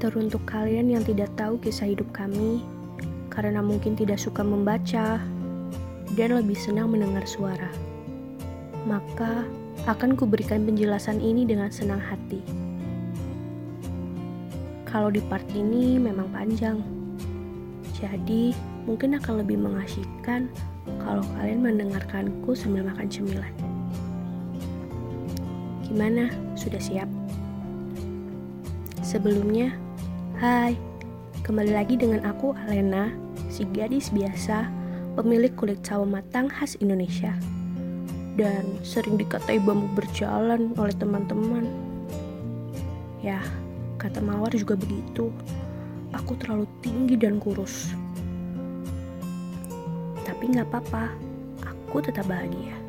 Teruntuk kalian yang tidak tahu kisah hidup kami, karena mungkin tidak suka membaca dan lebih senang mendengar suara, maka akan kuberikan penjelasan ini dengan senang hati. Kalau di part ini memang panjang, jadi mungkin akan lebih mengasyikkan kalau kalian mendengarkanku sambil makan cemilan. Gimana? Sudah siap? Sebelumnya, Hai, kembali lagi dengan aku Alena, si gadis biasa, pemilik kulit sawo matang khas Indonesia. Dan sering dikatai bambu berjalan oleh teman-teman. Ya, kata Mawar juga begitu. Aku terlalu tinggi dan kurus. Tapi nggak apa-apa, aku tetap bahagia.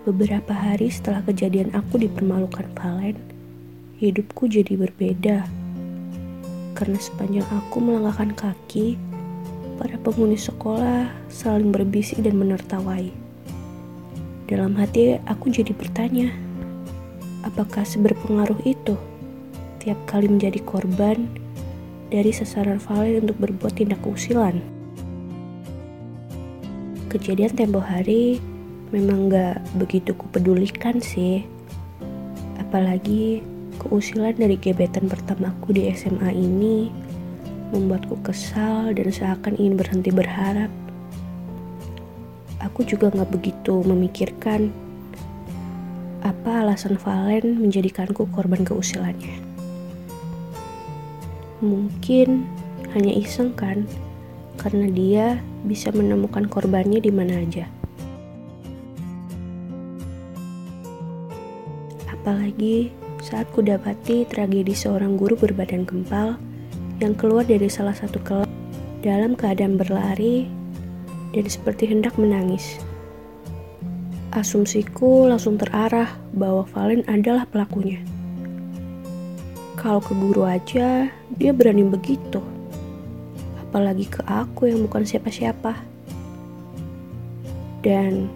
Beberapa hari setelah kejadian aku dipermalukan Valen, hidupku jadi berbeda. Karena sepanjang aku melangkahkan kaki, para penghuni sekolah saling berbisik dan menertawai. Dalam hati aku jadi bertanya, apakah seberpengaruh itu tiap kali menjadi korban dari sasaran Valen untuk berbuat tindak keusilan? Kejadian tempo hari memang gak begitu kupedulikan sih. Apalagi keusilan dari gebetan pertamaku di SMA ini membuatku kesal dan seakan ingin berhenti berharap. Aku juga gak begitu memikirkan apa alasan Valen menjadikanku korban keusilannya. Mungkin hanya iseng kan, karena dia bisa menemukan korbannya di mana aja. Apalagi saat kudapati tragedi seorang guru berbadan gempal yang keluar dari salah satu kelas dalam keadaan berlari dan seperti hendak menangis. Asumsiku langsung terarah bahwa Valen adalah pelakunya. Kalau ke guru aja, dia berani begitu. Apalagi ke aku yang bukan siapa-siapa. Dan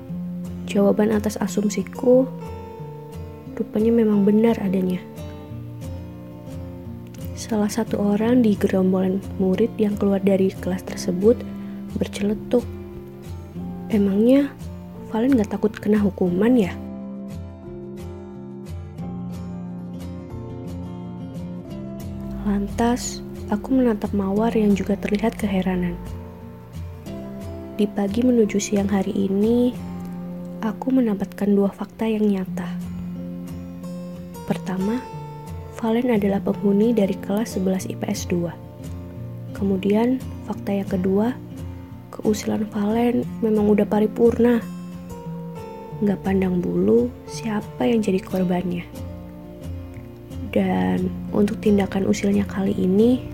jawaban atas asumsiku rupanya memang benar adanya. Salah satu orang di gerombolan murid yang keluar dari kelas tersebut berceletuk. Emangnya Valen gak takut kena hukuman ya? Lantas, aku menatap Mawar yang juga terlihat keheranan. Di pagi menuju siang hari ini, aku mendapatkan dua fakta yang nyata. Pertama, Valen adalah penghuni dari kelas 11 IPS 2. Kemudian, fakta yang kedua, keusilan Valen memang udah paripurna. Nggak pandang bulu siapa yang jadi korbannya. Dan untuk tindakan usilnya kali ini,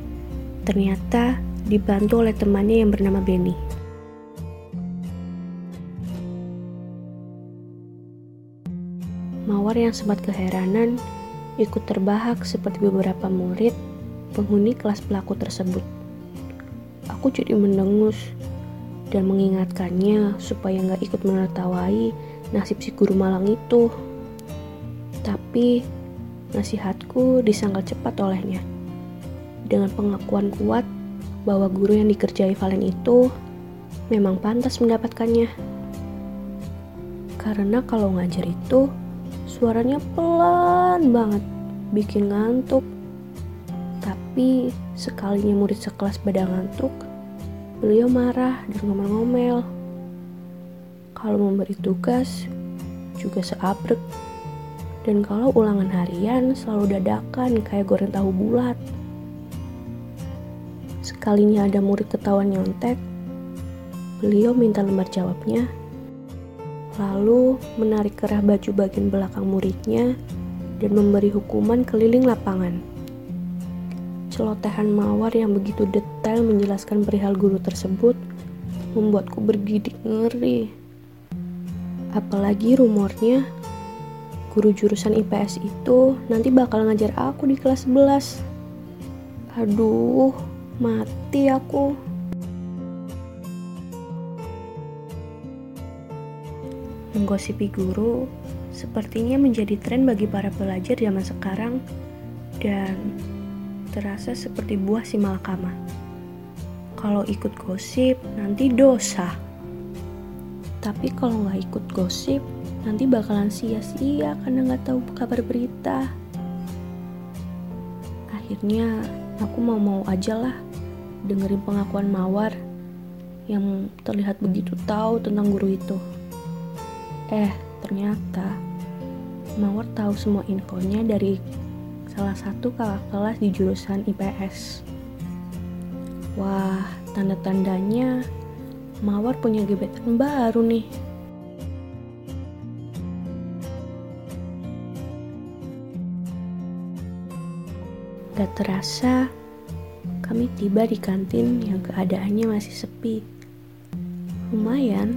ternyata dibantu oleh temannya yang bernama Benny. Mawar yang sempat keheranan ikut terbahak seperti beberapa murid penghuni kelas pelaku tersebut. Aku jadi mendengus dan mengingatkannya supaya nggak ikut menertawai nasib si guru malang itu. Tapi nasihatku disangkal cepat olehnya. Dengan pengakuan kuat bahwa guru yang dikerjai Valen itu memang pantas mendapatkannya. Karena kalau ngajar itu Suaranya pelan banget, bikin ngantuk. Tapi sekalinya murid sekelas pada ngantuk, beliau marah dan ngomel-ngomel. Kalau memberi tugas, juga seabrek. Dan kalau ulangan harian selalu dadakan kayak goreng tahu bulat. Sekalinya ada murid ketahuan nyontek, beliau minta lembar jawabnya lalu menarik kerah baju bagian belakang muridnya dan memberi hukuman keliling lapangan. Celotehan Mawar yang begitu detail menjelaskan perihal guru tersebut membuatku bergidik ngeri. Apalagi rumornya, guru jurusan IPS itu nanti bakal ngajar aku di kelas 11. Aduh, mati aku. Menggosipi guru sepertinya menjadi tren bagi para pelajar zaman sekarang dan terasa seperti buah si malakama. Kalau ikut gosip nanti dosa. Tapi kalau nggak ikut gosip nanti bakalan sia-sia karena nggak tahu kabar berita. Akhirnya aku mau-mau aja lah dengerin pengakuan Mawar yang terlihat begitu tahu tentang guru itu. Eh, ternyata Mawar tahu semua infonya dari salah satu kakak kelas di jurusan IPS. Wah, tanda-tandanya Mawar punya gebetan baru nih. Gak terasa, kami tiba di kantin yang keadaannya masih sepi. Lumayan,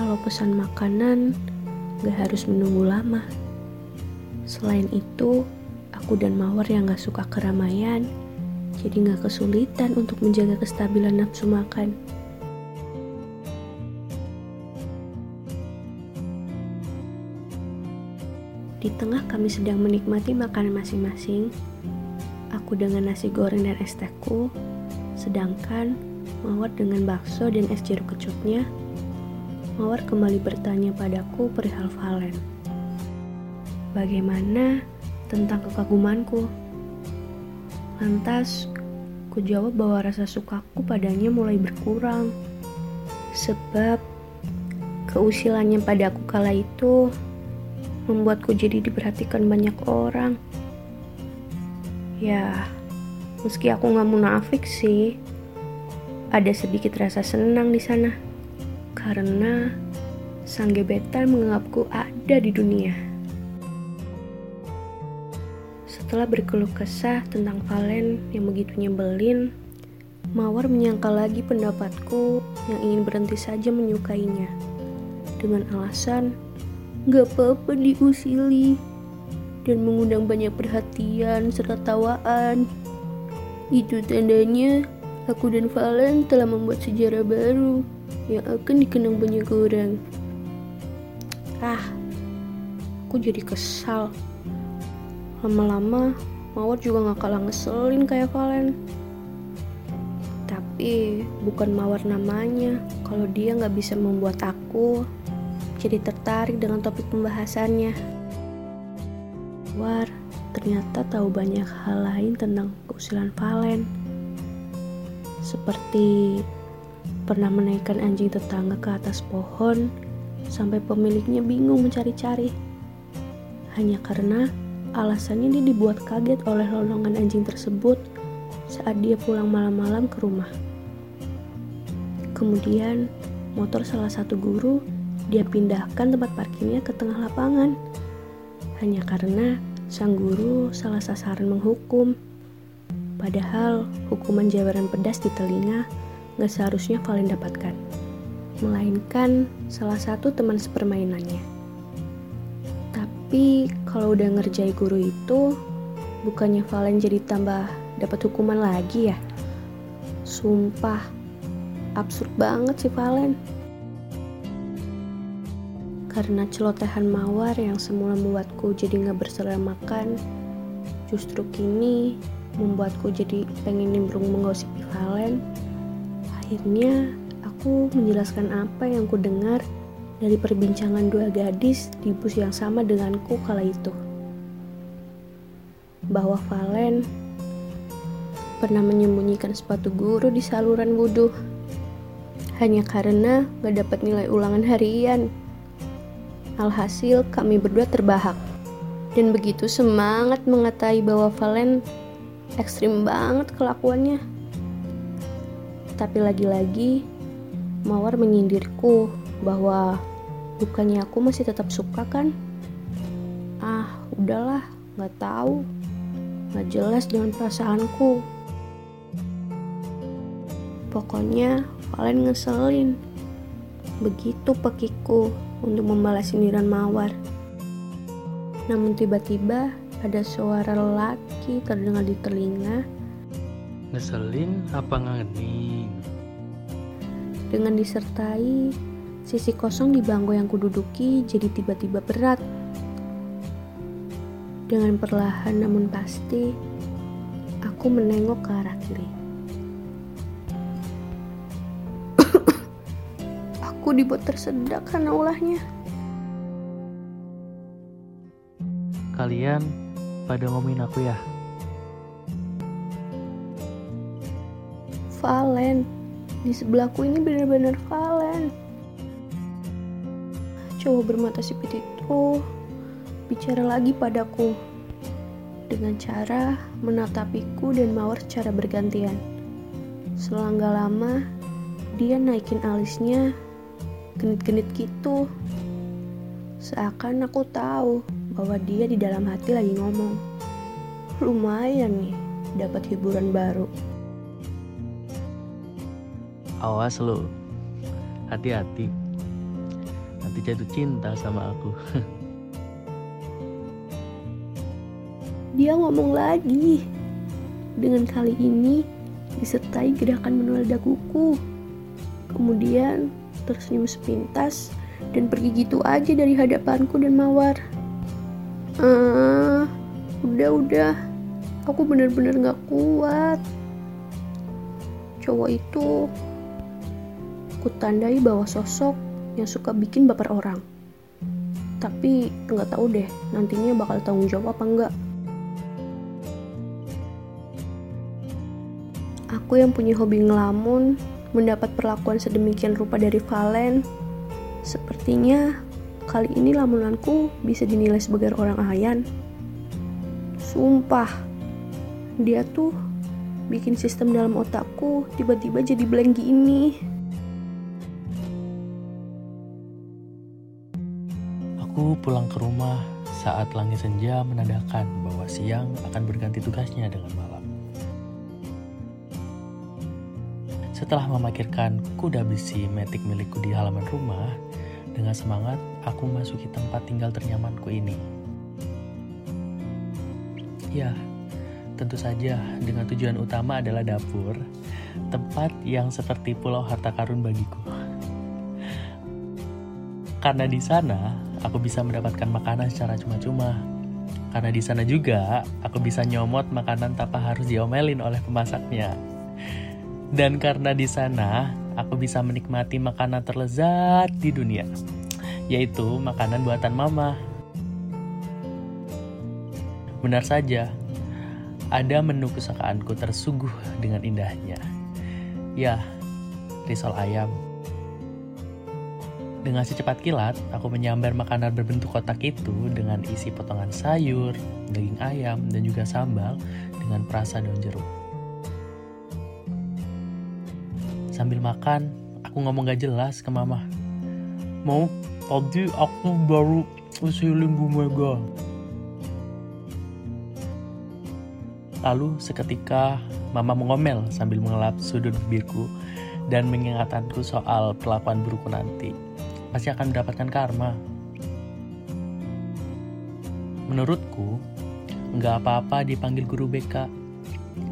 kalau pesan makanan gak harus menunggu lama. Selain itu, aku dan Mawar yang gak suka keramaian, jadi gak kesulitan untuk menjaga kestabilan nafsu makan. Di tengah kami sedang menikmati makanan masing-masing, aku dengan nasi goreng dan es tehku, sedangkan Mawar dengan bakso dan es jeruk kecutnya. Mawar kembali bertanya padaku perihal Valen. Bagaimana tentang kekagumanku? Lantas, ku jawab bahwa rasa sukaku padanya mulai berkurang. Sebab keusilannya padaku kala itu membuatku jadi diperhatikan banyak orang. Ya, meski aku nggak munafik sih, ada sedikit rasa senang di sana karena sang gebetan menganggapku ada di dunia. Setelah berkeluh kesah tentang Valen yang begitu nyebelin, Mawar menyangka lagi pendapatku yang ingin berhenti saja menyukainya. Dengan alasan Gak apa-apa diusili dan mengundang banyak perhatian serta tawaan. Itu tandanya aku dan Valen telah membuat sejarah baru yang akan dikenang banyak orang. Ah, aku jadi kesal. Lama-lama, Mawar juga gak kalah ngeselin kayak Valen. Tapi bukan Mawar namanya kalau dia gak bisa membuat aku jadi tertarik dengan topik pembahasannya. War ternyata tahu banyak hal lain tentang keusilan Valen. Seperti pernah menaikkan anjing tetangga ke atas pohon sampai pemiliknya bingung mencari-cari. Hanya karena alasannya dia dibuat kaget oleh lolongan anjing tersebut saat dia pulang malam-malam ke rumah. Kemudian, motor salah satu guru dia pindahkan tempat parkirnya ke tengah lapangan. Hanya karena sang guru salah sasaran menghukum. Padahal hukuman jabaran pedas di telinga gak seharusnya Valen dapatkan. Melainkan salah satu teman sepermainannya. Tapi kalau udah ngerjai guru itu, bukannya Valen jadi tambah dapat hukuman lagi ya? Sumpah, absurd banget sih Valen. Karena celotehan mawar yang semula membuatku jadi gak berselera makan, justru kini membuatku jadi pengen nimbrung menggosipi Valen. Akhirnya aku menjelaskan apa yang ku dengar dari perbincangan dua gadis di bus yang sama denganku kala itu. Bahwa Valen pernah menyembunyikan sepatu guru di saluran wudhu hanya karena gak dapat nilai ulangan harian. Alhasil kami berdua terbahak. Dan begitu semangat mengatai bahwa Valen ekstrim banget kelakuannya. Tapi lagi-lagi Mawar menyindirku bahwa bukannya aku masih tetap suka kan? Ah, udahlah, nggak tahu. Nggak jelas dengan perasaanku. Pokoknya Valen ngeselin. Begitu pekiku untuk membalas sindiran Mawar. Namun tiba-tiba ada suara lelaki terdengar di telinga. Ngeselin apa ngening? Dengan disertai Sisi kosong di bangku yang kududuki jadi tiba-tiba berat. Dengan perlahan namun pasti, aku menengok ke arah kiri. aku dibuat tersedak karena ulahnya. Kalian pada ngomongin aku ya? Valen, di sebelahku ini benar-benar Valen cowok bermata sipit itu bicara lagi padaku dengan cara menatapiku dan mawar secara bergantian. Selang gak lama, dia naikin alisnya, genit-genit gitu. Seakan aku tahu bahwa dia di dalam hati lagi ngomong. Lumayan nih, dapat hiburan baru. Awas lo, hati-hati nanti jatuh cinta sama aku. Dia ngomong lagi. Dengan kali ini disertai gerakan menolak daguku. Kemudian tersenyum sepintas dan pergi gitu aja dari hadapanku dan mawar. Ah, udah-udah, aku bener-bener gak kuat. Cowok itu kutandai bahwa sosok yang suka bikin baper orang. Tapi nggak tahu deh nantinya bakal tanggung jawab apa enggak. Aku yang punya hobi ngelamun, mendapat perlakuan sedemikian rupa dari Valen. Sepertinya kali ini lamunanku bisa dinilai sebagai orang ayan. Sumpah, dia tuh bikin sistem dalam otakku tiba-tiba jadi blank gini. Aku pulang ke rumah saat langit senja menandakan bahwa siang akan berganti tugasnya dengan malam. Setelah memakirkan kuda besi metik milikku di halaman rumah, dengan semangat aku memasuki tempat tinggal ternyamanku ini. Ya, tentu saja dengan tujuan utama adalah dapur, tempat yang seperti pulau harta karun bagiku. Karena di sana aku bisa mendapatkan makanan secara cuma-cuma. Karena di sana juga aku bisa nyomot makanan tanpa harus diomelin oleh pemasaknya. Dan karena di sana aku bisa menikmati makanan terlezat di dunia, yaitu makanan buatan mama. Benar saja, ada menu kesukaanku tersuguh dengan indahnya. Ya, risol ayam dengan secepat kilat, aku menyambar makanan berbentuk kotak itu dengan isi potongan sayur, daging ayam, dan juga sambal dengan perasa daun jeruk. Sambil makan, aku ngomong gak jelas ke mama. Mau, tadi aku baru usilin Bu Mega. Lalu seketika mama mengomel sambil mengelap sudut bibirku dan mengingatanku soal perlakuan burukku nanti pasti akan mendapatkan karma. Menurutku, nggak apa-apa dipanggil guru BK.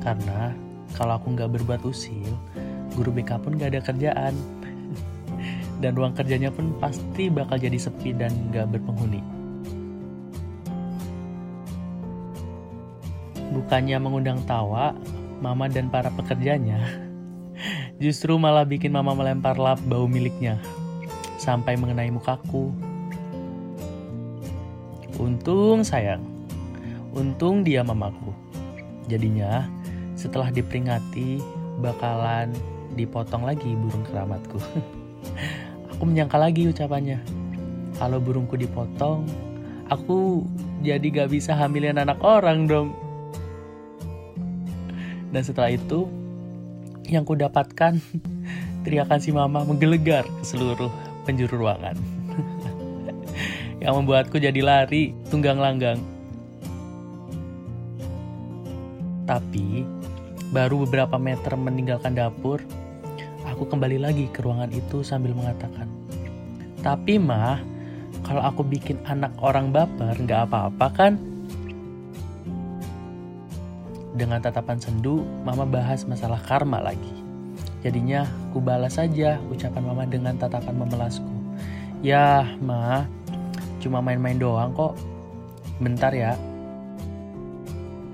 Karena kalau aku nggak berbuat usil, guru BK pun nggak ada kerjaan. Dan ruang kerjanya pun pasti bakal jadi sepi dan nggak berpenghuni. Bukannya mengundang tawa, mama dan para pekerjanya justru malah bikin mama melempar lap bau miliknya sampai mengenai mukaku. Untung sayang, untung dia mamaku. Jadinya setelah diperingati bakalan dipotong lagi burung keramatku. aku menyangka lagi ucapannya. Kalau burungku dipotong, aku jadi gak bisa hamilin anak orang dong. Dan setelah itu, yang ku dapatkan teriakan si mama menggelegar ke seluruh penjuru ruangan. yang membuatku jadi lari tunggang langgang. Tapi, baru beberapa meter meninggalkan dapur, aku kembali lagi ke ruangan itu sambil mengatakan, Tapi mah, kalau aku bikin anak orang baper nggak apa-apa kan? Dengan tatapan sendu, mama bahas masalah karma lagi. Jadinya ku balas saja ucapan mama dengan tatapan memelasku. Ya, Ma, cuma main-main doang kok. Bentar ya.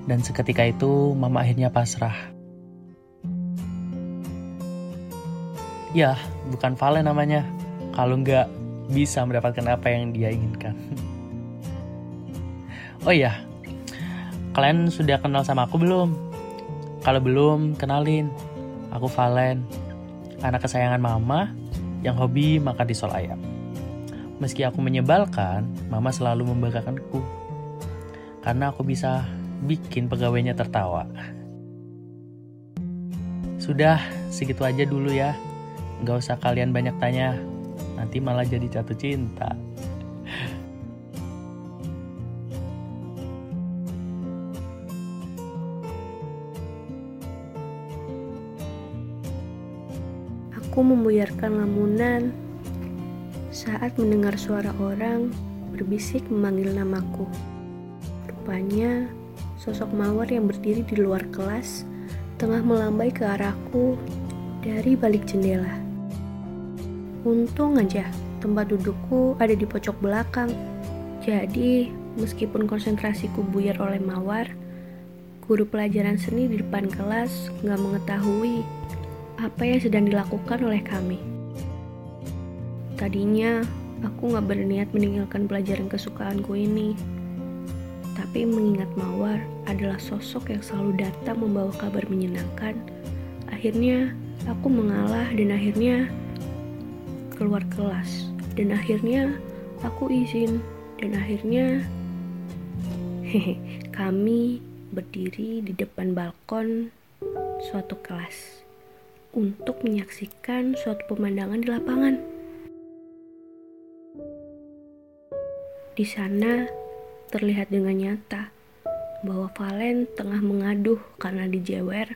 Dan seketika itu mama akhirnya pasrah. Ya, bukan Valen namanya. Kalau nggak bisa mendapatkan apa yang dia inginkan. oh iya, kalian sudah kenal sama aku belum? Kalau belum, kenalin. Aku Valen, anak kesayangan mama yang hobi makan di sol ayam. Meski aku menyebalkan, mama selalu membanggakanku. Karena aku bisa bikin pegawainya tertawa. Sudah, segitu aja dulu ya. Gak usah kalian banyak tanya, nanti malah jadi jatuh cinta. Aku membuyarkan lamunan saat mendengar suara orang berbisik memanggil namaku. Rupanya, sosok mawar yang berdiri di luar kelas tengah melambai ke arahku dari balik jendela. Untung aja tempat dudukku ada di pojok belakang. Jadi, meskipun konsentrasiku buyar oleh mawar, guru pelajaran seni di depan kelas nggak mengetahui apa yang sedang dilakukan oleh kami. Tadinya, aku nggak berniat meninggalkan pelajaran kesukaanku ini. Tapi mengingat Mawar adalah sosok yang selalu datang membawa kabar menyenangkan, akhirnya aku mengalah dan akhirnya keluar kelas dan akhirnya aku izin dan akhirnya hehe kami berdiri di depan balkon suatu kelas untuk menyaksikan suatu pemandangan di lapangan. Di sana terlihat dengan nyata bahwa Valen tengah mengaduh karena dijewer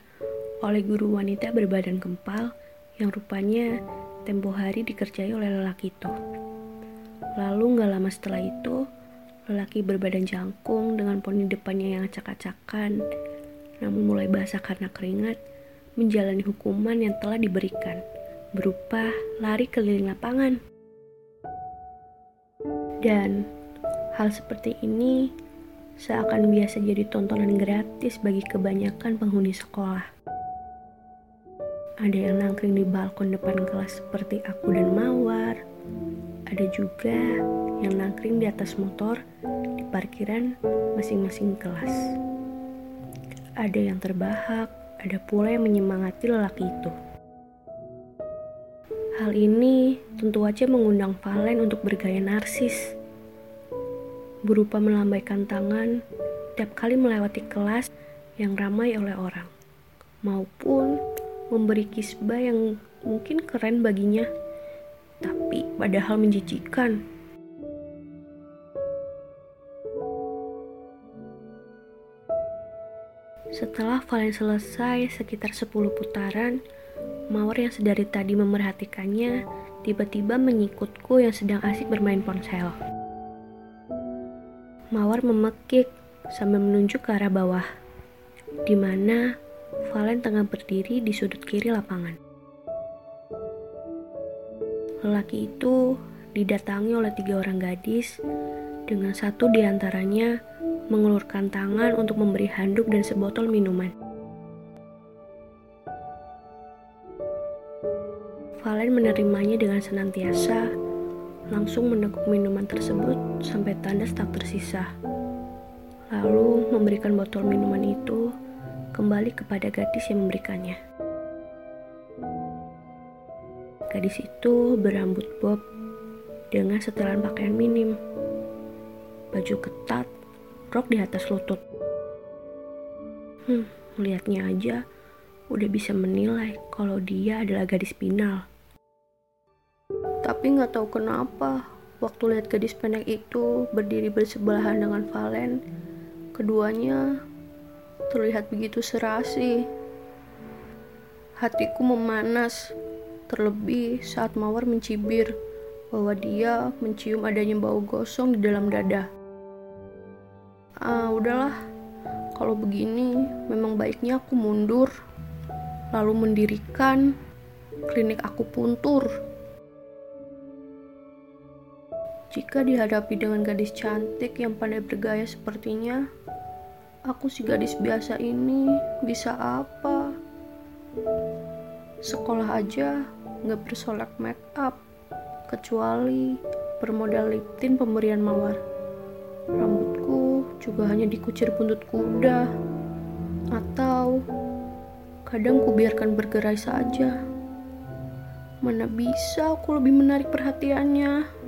oleh guru wanita berbadan kempal yang rupanya tempo hari dikerjai oleh lelaki itu. Lalu gak lama setelah itu, lelaki berbadan jangkung dengan poni depannya yang acak-acakan, namun mulai basah karena keringat, menjalani hukuman yang telah diberikan, berupa lari keliling lapangan. Dan hal seperti ini seakan biasa jadi tontonan gratis bagi kebanyakan penghuni sekolah. Ada yang nangkring di balkon depan kelas seperti aku dan Mawar. Ada juga yang nangkring di atas motor di parkiran masing-masing kelas. Ada yang terbahak, ada pula yang menyemangati lelaki itu. Hal ini tentu saja mengundang Valen untuk bergaya narsis. Berupa melambaikan tangan tiap kali melewati kelas yang ramai oleh orang. Maupun memberi kisbah yang mungkin keren baginya, tapi padahal menjijikan. Setelah Valen selesai sekitar 10 putaran, Mawar yang sedari tadi memerhatikannya tiba-tiba mengikutku yang sedang asik bermain ponsel. Mawar memekik sambil menunjuk ke arah bawah, di mana Valen tengah berdiri di sudut kiri lapangan. Lelaki itu didatangi oleh tiga orang gadis, dengan satu di antaranya mengulurkan tangan untuk memberi handuk dan sebotol minuman. Valen menerimanya dengan senantiasa, langsung meneguk minuman tersebut sampai tandas tak tersisa. Lalu memberikan botol minuman itu kembali kepada gadis yang memberikannya. Gadis itu berambut bob dengan setelan pakaian minim, baju ketat, rok di atas lutut. Hmm, melihatnya aja udah bisa menilai kalau dia adalah gadis pinal. Tapi nggak tahu kenapa, waktu lihat gadis pendek itu berdiri bersebelahan dengan Valen, keduanya terlihat begitu serasi. Hatiku memanas, terlebih saat Mawar mencibir bahwa dia mencium adanya bau gosong di dalam dada. Ah, udahlah. Kalau begini, memang baiknya aku mundur, lalu mendirikan klinik aku puntur. Jika dihadapi dengan gadis cantik yang pandai bergaya sepertinya, aku si gadis biasa ini bisa apa? Sekolah aja nggak bersolek make up, kecuali bermodal lip tint pemberian mawar. Rambutku juga hanya dikucir buntut kuda, atau kadang ku biarkan bergerai saja. Mana bisa aku lebih menarik perhatiannya?